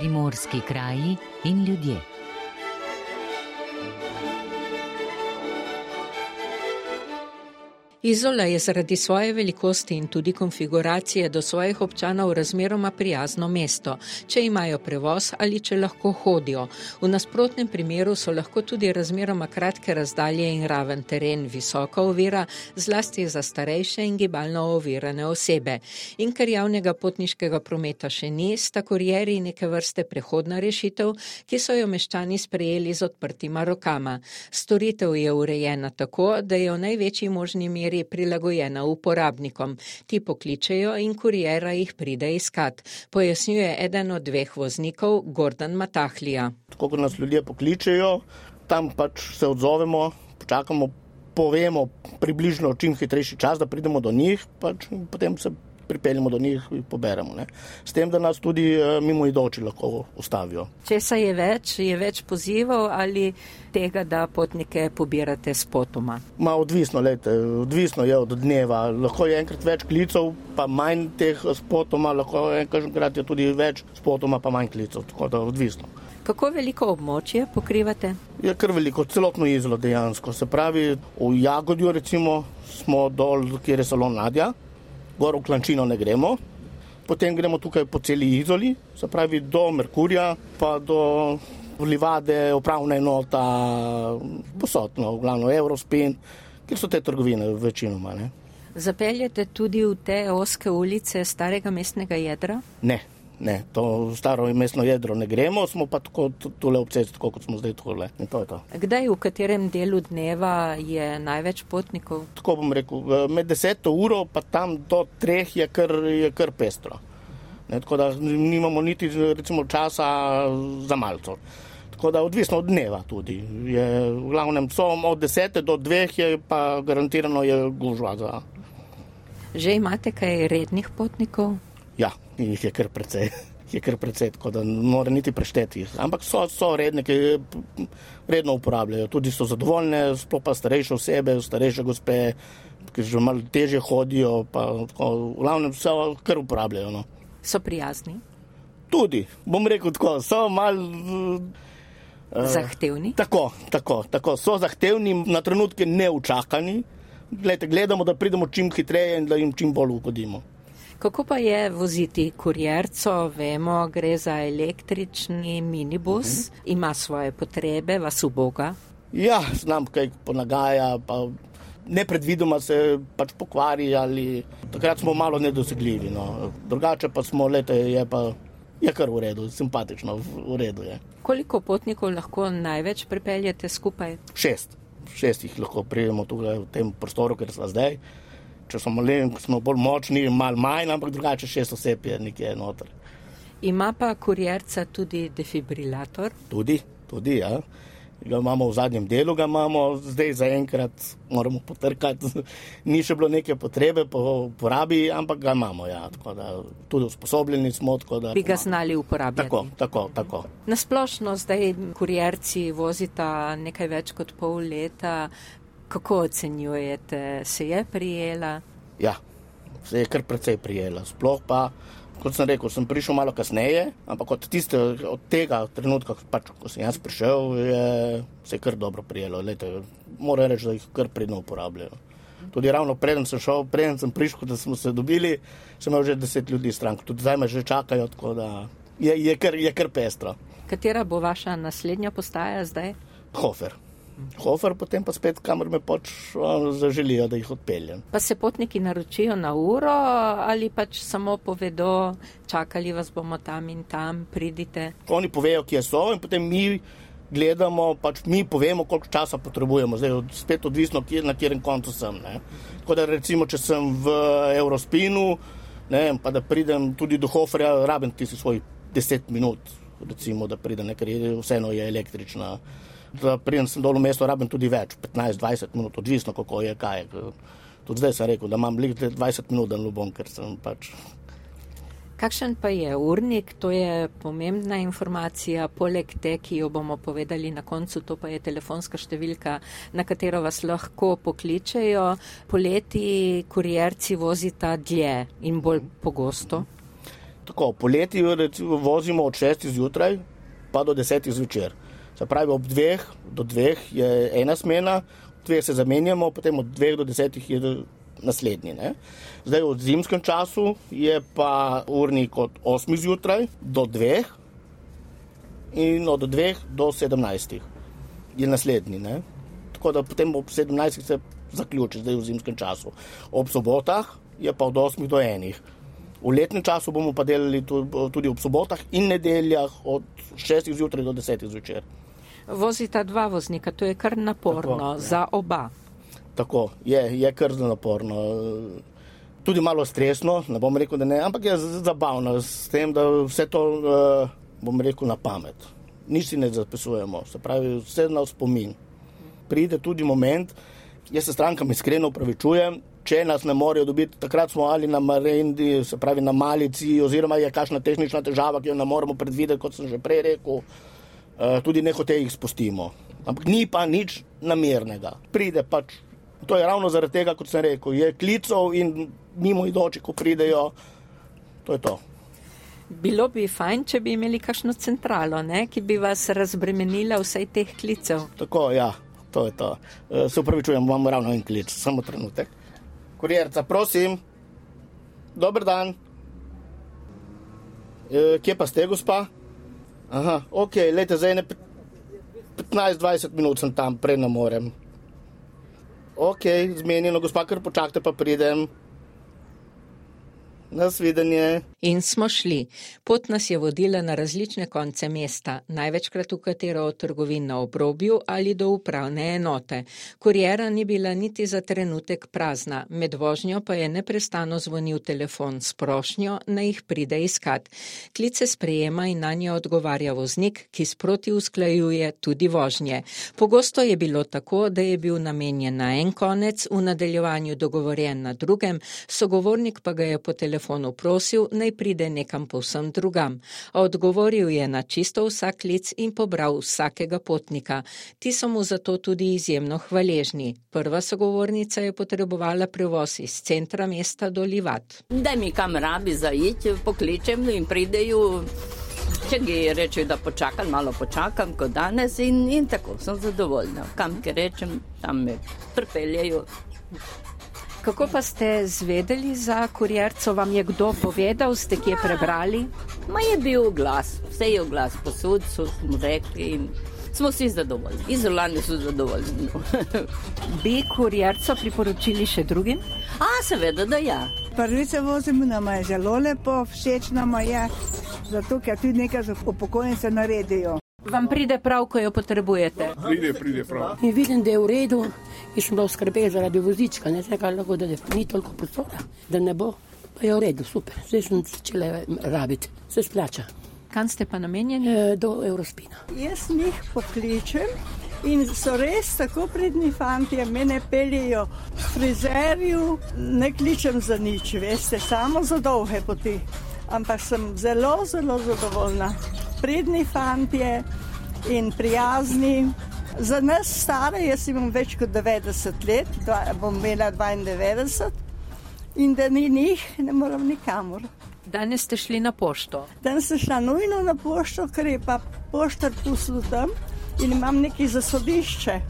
primorski kraji in ljudje. Izola je zaradi svoje velikosti in tudi konfiguracije do svojih občanov razmeroma prijazno mesto, če imajo prevoz ali če lahko hodijo. V nasprotnem primeru so lahko tudi razmeroma kratke razdalje in raven teren visoka ovira, zlasti za starejše in gibalno ovirane osebe. In ker javnega potniškega prometa še ni, sta kurjeri neke vrste prehodna rešitev, ki so jo meščani sprejeli z odprtima rokama. Storitev je urejena tako, da je v največji možni meri meri prilagojena uporabnikom. Ti pokličejo in kurijera jih pride iskat, pojasnjuje eden od dveh voznikov, Gordon Matahlija. Tako kot nas ljudje pokličejo, tam pač se odzovemo, počakamo, povemo približno čim hitrejši čas, da pridemo do njih, pač potem se pripeljemo do njih in poberemo. Ne. S tem, da nas tudi eh, mimo idoči lahko ustavijo. Če se je več, je več pozivov ali tega, da potnike pobirate s potoma? Ma odvisno, lete, odvisno je od dneva. Lahko je enkrat več klicev, pa manj teh spotoma, lahko enkrat je tudi več spotoma, pa manj klicev. Tako da odvisno. Kako veliko območje pokrivate? Je kar veliko, celotno izlo dejansko. Se pravi, v Jagodju recimo smo dol, kjer je salon Nadja, gor v Klančino ne gremo, potem gremo tukaj po celi izoli, se pravi do Merkurja, pa do Livade, upravna enota, posodno, glavno Eurospin, kjer so te trgovine večinoma. Ne. Zapeljete tudi v te oske ulice starega mestnega jedra? Ne. Ne, to staro mestno jedro ne gremo, smo pa tako tole obcesti, kot smo zdaj tole. To to. Kdaj, v katerem delu dneva je največ potnikov? Tako bom rekel, med deseto uro pa tam do treh je kar, je kar pestro. Ne, tako da nimamo niti recimo, časa za malco. Tako da odvisno od dneva tudi. Je, v glavnem so od desete do dveh je pa garantirano je gužva. Za... Že imate kaj rednih potnikov? Ja, jih je kar precej, je kar precej, tako da ne more niti prešteti. Ampak so, so redne, ki redno uporabljajo, tudi so zadovoljne, sploh pa starejše osebe, starejše gospe, ki že malo teže hodijo, pa tako, v glavnem vse kar uporabljajo. No. So prijazni? Tudi, bom rekel tako, so mal. Uh, zahtevni? Tako, tako, tako, so zahtevni, na trenutke neučakani. Glede, gledamo, da pridemo čim hitreje in da jim čim bolj ugodimo. Kako pa je voziti kurjerco? Vemo, gre za električni minibus, uh mhm. -huh. ima svoje potrebe, vas uboga. Ja, znam, kaj ponagaja, pa nepredvidoma se pač pokvari ali takrat smo malo nedosegljivi. No. Drugače pa smo, lete, je pa je kar v redu, simpatično, v redu je. Koliko potnikov lahko največ pripeljete skupaj? Šest. Šest jih lahko prijemo tukaj v tem prostoru, ker smo zdaj če smo malen, smo bolj močni, malo manj, ampak drugače šest oseb je nekje noter. Ima pa kurjerca tudi defibrilator? Tudi, tudi, ja. Ga imamo v zadnjem delu, ga imamo zdaj zaenkrat, moramo potrkati. Ni še bilo neke potrebe po uporabi, ampak ga imamo. Ja. Da, tudi usposobljeni smo. Da, Bi ga znali uporabljati. Tako, tako, tako. Nasplošno zdaj kurjerci vozita nekaj več kot pol leta. Kako ocenjujete, se je prijela? Ja, se je kar precej prijela. Sploh pa, kot sem rekel, sem prišel malo kasneje, ampak od, tiste, od tega trenutka, pač, ko sem jaz prišel, je se je kar dobro prijelo. Lete, moram reči, da jih kar pridno uporabljajo. Tudi ravno preden sem šel, preden sem prišel, da smo se dobili, sem imel že deset ljudi strank. Tudi zdaj me že čakajo, tako da je, je, kar, je kar pestro. Katera bo vaša naslednja postaja zdaj? Hofer. Hofer, potem pa spet, kamor me pač zaželijo, da jih odpeljem. Pa se potniki naročijo na uro ali pač samo povedo, čakali vas bomo tam in tam, pridite. Oni povejo, kje so in potem mi gledamo, pač mi povemo, koliko časa potrebujemo. Zdaj je spet odvisno, kje, na katerem koncu sem. Ne. Tako da recimo, če sem v Eurospinu, ne, pa da pridem tudi do Hoferja, rabim tisti svoj deset minut, recimo, da pridem, ker je vseeno je električna da pridem sem dol v mesto, rabim tudi več, 15-20 minut, odvisno kako je kaj. Tudi zdaj sem rekel, da imam lik 20 minut, da ne bom, ker sem pač. Kakšen pa je urnik, to je pomembna informacija, poleg te, ki jo bomo povedali na koncu, to pa je telefonska številka, na katero vas lahko pokličejo. Poleti kurjerci vozita dlje in bolj pogosto. Tako, poleti recimo, vozimo od 6 zjutraj pa do 10 zvečer. Se pravi, ob dveh do dveh je ena smena, ob dveh se zamenjamo, potem od dveh do desetih je naslednji. Ne? Zdaj v zimskem času je pa urnik od 8 zjutraj do 2 in od 2 do 17 je naslednji. Ne? Tako da potem ob 17 se zaključi, zdaj v zimskem času. Ob sobotah je pa od 8 do 1. V letnem času bomo pa delali tudi ob sobotah in nedeljah od 6 zjutraj do 10 zvečer. Vozita dva voznika, to je kar naporno Tako, za oba. Tako je, je kar naporno. Tudi malo stresno, ne bom rekel, da ne, ampak je zabavno s tem, da vse to, eh, bom rekel, na pamet. Nič si ne zapisujemo, se pravi, vse na spomin. Pride tudi moment, jaz se strankam iskreno upravičujem, če nas ne morejo dobiti, takrat smo ali na Marendi, se pravi na Malici, oziroma je kakšna tehnična težava, ki jo ne moremo predvideti, kot sem že prej rekel, eh, tudi nehote jih spustimo. Ampak ni pa nič namernega. Pride pač, to je ravno zaradi tega, kot sem rekel, je klicov in mimo idoči, ko pridejo, to je to. Bilo bi fajn, če bi imeli kakšno centralo, ne, ki bi vas razbremenila vsej teh klicev. Tako, ja, to je to. Eh, se upravičujem, imamo ravno en klic, samo trenutek. Kurjerca, prosim. Dober dan. E, kje pa ste, gospa? Aha, ok, lejte, za ene 15-20 minut sem tam, prej na morem. Ok, zmenjeno, gospa, kar počakajte, pa pridem. Nasvidenje. In smo šli. Pot nas je vodila na različne konce mesta, največkrat v katero od trgovin na obrobju ali do upravne enote. Kurjera ni bila niti za trenutek prazna, med vožnjo pa je neprestano zvonil telefon s prošnjo, naj jih pride iskat. Klice sprejema in na nje odgovarja voznik, ki sproti usklajuje tudi vožnje. Pogosto je bilo tako, da je bil namenjen na en konec, v nadaljevanju dogovorjen na drugem, sogovornik pa ga je po telefonu telefonu prosil, naj pride nekam povsem drugam. Odgovoril je na čisto vsak klic in pobral vsakega potnika. Ti so mu zato tudi izjemno hvaležni. Prva sogovornica je potrebovala prevoz iz centra mesta do Livat. Da mi kam rabi zaiti, pokličem in pridejo. Če gi rečejo, da počakam, malo počakam, kot danes, in, in tako sem zadovoljna. Kam ki rečem, tam me pripeljajo. Kako pa ste zvedeli za kurjerco? Vam je kdo povedal, ste kje prebrali? Ma je bil glas, vse je glas, posod so smo rekli in smo vsi zadovoljni. Izolani so zadovoljni. Bi kurjerco priporočili še drugim? A, seveda, da ja. Prvice vozimo, nam je zelo lepo, všeč nam je, zato ker tudi nekaj za upokojence naredijo. Vam pride prav, ko jo potrebujete? Pride, pride prav. In vidim, da je v redu in sem lahko skrbel zaradi vozička, ne tega lahko, da ni toliko prostora, da ne bo. Pa je v redu, super. Zdaj sem začela rabiti, se splača. Kam ste pa namenjeni? E, do Eurospina. Jaz jih pokličem in so res tako pridni fanti, mene peljejo frizerju, ne kličem za nič, veste, samo za dolge poti. Ampak sem zelo, zelo zadovoljna pridni fantje in prijazni. Za nas stare, jaz imam več kot 90 let, bom imela 92 in da ni njih, ne moram nikamor. Danes ste šli na pošto. Danes sem šla nujno na pošto, ker je pa poštar pustil tam in imam neki zasodišče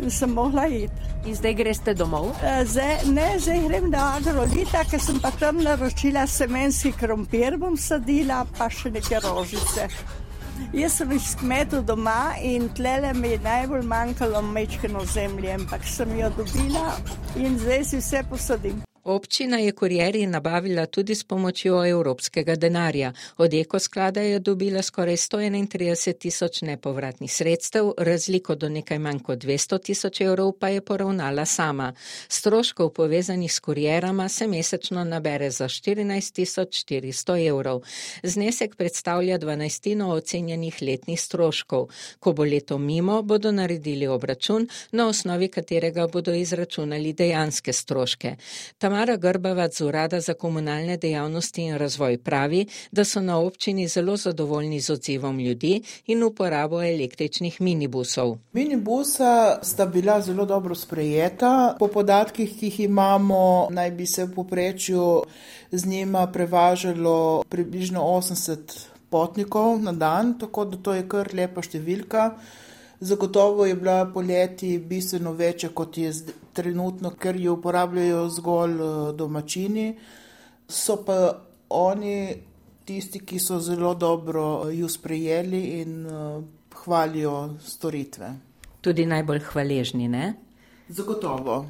in sem mogla iti. In zdaj greste domov? E, zdaj, ne, zdaj grem do Agrolita, ker sem pa tam naročila semenski krompir, bom sadila, pa še neke rožice. Jaz sem iz kmetov doma in tlele mi je najbolj manjkalo mečkano zemlje, ampak sem jo dobila in zdaj si vse posadim. Občina je kurjeri nabavila tudi s pomočjo evropskega denarja. Od ekosklada je dobila skoraj 131 tisoč nepovratnih sredstev, razliko do nekaj manj kot 200 tisoč evrov pa je poravnala sama. Stroškov povezanih s kurjerama se mesečno nabere za 14 tisoč 400 evrov. Znesek predstavlja dvanajstino ocenjenih letnih stroškov. Ko bo leto mimo, bodo naredili obračun, na osnovi katerega bodo izračunali dejanske stroške. Tamar Tamara Grbavac z Urada za komunalne dejavnosti in razvoj pravi, da so na občini zelo zadovoljni z odzivom ljudi in uporabo električnih minibusov. Minibusa sta bila zelo dobro sprejeta. Po podatkih, ki jih imamo, naj bi se v poprečju z njima prevažalo približno 80 potnikov na dan, tako da to je kar lepa številka. Zagotovo je bila poleti bistveno večja, kot je trenutno, ker jo uporabljajo zgolj eh, domačini. So pa oni tisti, ki so zelo dobro eh, ju sprejeli in eh, hvalijo storitve. Tudi najbolj hvaležni, ne? Zagotovo.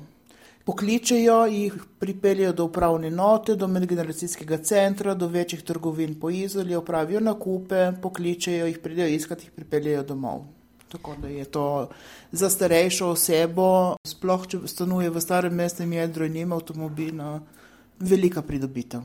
Pokličejo jih, pripeljejo do upravne note, do medgeneracijskega centra, do večjih trgovin po izoli, opravijo nakupe, pokličejo jih, pridejo iskati, jih pripeljejo domov. Tako da je to za starejšo osebo, sploh če stanuje v starem mestnem jedru in ima avtomobil, velika pridobitev.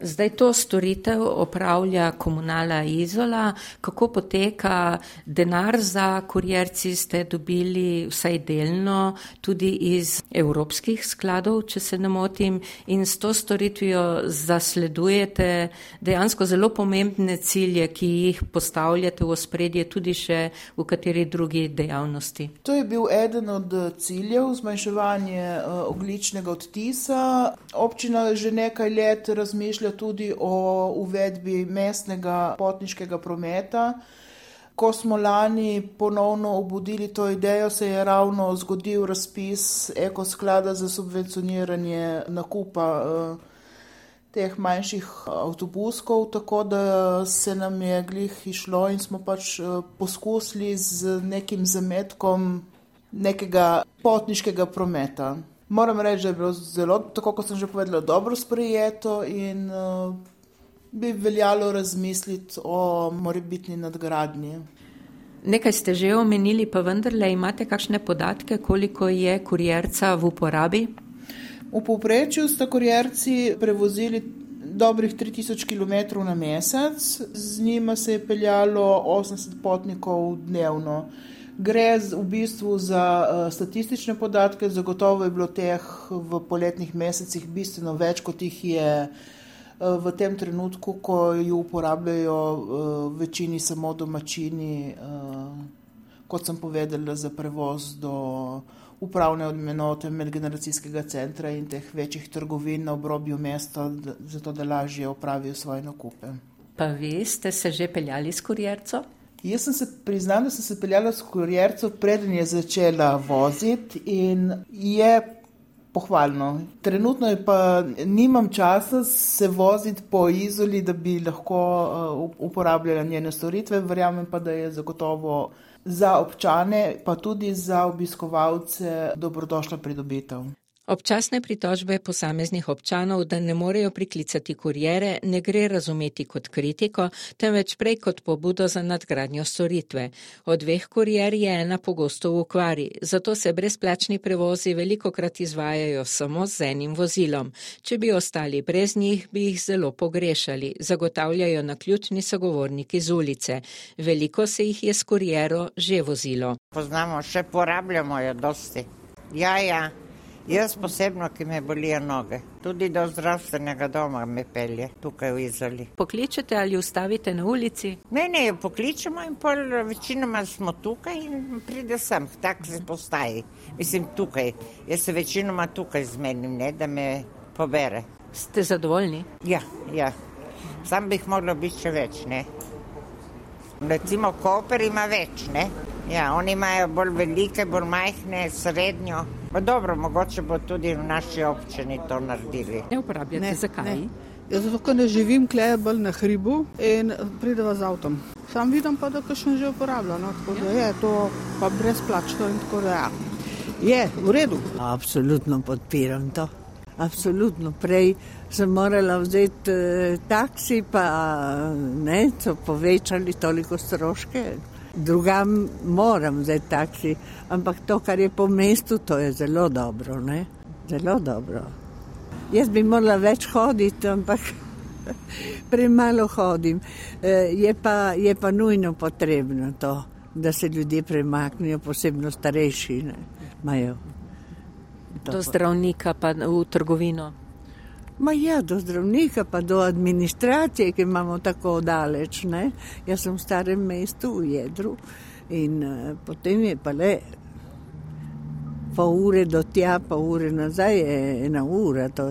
Zdaj to storitev opravlja komunala Izola. Kako poteka denar za kurjerci? Ste dobili vsaj delno tudi iz evropskih skladov, če se ne motim, in s to storitvijo zasledujete dejansko zelo pomembne cilje, ki jih postavljate v ospredje tudi še v kateri drugi dejavnosti. To je bil eden od ciljev zmanjševanje uh, ogličnega odtisa. Občina že nekaj let razmišlja razmišlja tudi o uvedbi mestnega potniškega prometa. Ko smo lani ponovno obudili to idejo, se je ravno zgodil razpis ekosklada za subvencioniranje nakupa eh, teh manjših avtobuskov, tako da se nam je glih išlo in smo pač eh, poskusili z nekim zametkom nekega potniškega prometa. Moram reči, da je bilo zelo, tako kot sem že povedala, dobro sprejeto in uh, bi veljalo razmisliti o morebitni nadgradnji. Nekaj ste že omenili, pa vendarle imate kakšne podatke, koliko je kurjerca v uporabi? V povprečju sta kurjerci prevozili dobrih 3000 km na mesec, z njima se je peljalo 80 potnikov dnevno. Gre v bistvu za uh, statistične podatke, zagotovo je bilo teh v poletnih mesecih bistveno več, kot jih je uh, v tem trenutku, ko jo uporabljajo uh, večini samo domačini, uh, kot sem povedala, za prevoz do upravne odmenote medgeneracijskega centra in teh večjih trgovin na obrobju mesta, da, zato da lažje opravijo svoje nakupe. Pa vi ste se že peljali s kurjerco? Jaz sem se priznala, da sem se peljala s kurjercem, preden je začela voziti in je pohvalno. Trenutno pa nimam časa se voziti po izoli, da bi lahko uh, uporabljala njene storitve. Verjamem pa, da je zagotovo za občane, pa tudi za obiskovalce dobrodošla pridobitev. Občasne pritožbe posameznih občanov, da ne morejo priklicati kurijere, ne gre razumeti kot kritiko, temveč prej kot pobudo za nadgradnjo storitve. Od dveh kurijer je ena pogosto v ukvari, zato se brezplačni prevozi veliko krat izvajajo samo z enim vozilom. Če bi ostali brez njih, bi jih zelo pogrešali, zagotavljajo na ključni sogovorniki z ulice. Veliko se jih je s kurijero že vozilo. Poznamo, še porabljamo jo dosti. Ja, ja. Jaz posebno, ki me bolijo noge, tudi do zdravstvenega doma me pelje tukaj v Izoli. Pokličete ali ustavite na ulici? Ne, ne, pokličemo in pol večinoma smo tukaj in pride sem, tak se postaji. Mislim, tukaj. Jaz se večinoma tukaj zmenim, ne, da me pobere. Ste zadovoljni? Ja, ja. Sam bih mogla biti še več, ne. Recimo Koper ima več, ne. Ja, oni imajo bolj velike, bolj majhne, srednjo. Pa dobro, mogoče bo tudi v naši občini to naredili. Ne uporabljate, ne, zakaj? Ne. Jaz zato, ker ne živim kle bolj na hribu in prideva z avtom. Sam vidim pa, da še že uporabljam, no? tako da je to pa brezplačno in tako da ja. je v redu. Absolutno podpiram to. Absolutno. Prej sem morala vzeti eh, taksi, pa ne, so povečali toliko stroške drugam moram zdaj taksi, ampak to, kar je po mestu, to je zelo dobro. Ne? Zelo dobro. Jaz bi morala več hoditi, ampak premalo hodim. E, je pa, je pa nujno potrebno to, da se ljudje premaknejo, posebno starejši. Do zdravnika pa v trgovino. Ma ja, do zdravnika, pa do administracije, ki imamo tako daleč. Ne? Jaz sem v starem mestu, v jedru, in uh, potem je pa le pol ure do tja, pa ure nazaj, ena ura. To,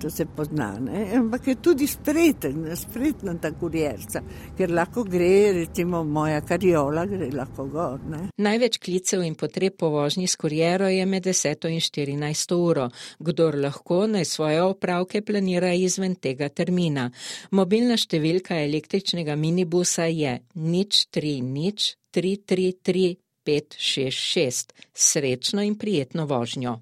To se pozna, ne? ampak je tudi spreten, spretna ta kurjerca, ker lahko gre, recimo moja kariola, gre lahko gor. Ne? Največ klicev in potreb po vožnji s kurjero je med 10 in 14 uro. Kdor lahko naj svoje opravke planira izven tega termina. Mobilna številka električnega minibusa je nič 3 nič 333 566. Srečno in prijetno vožnjo.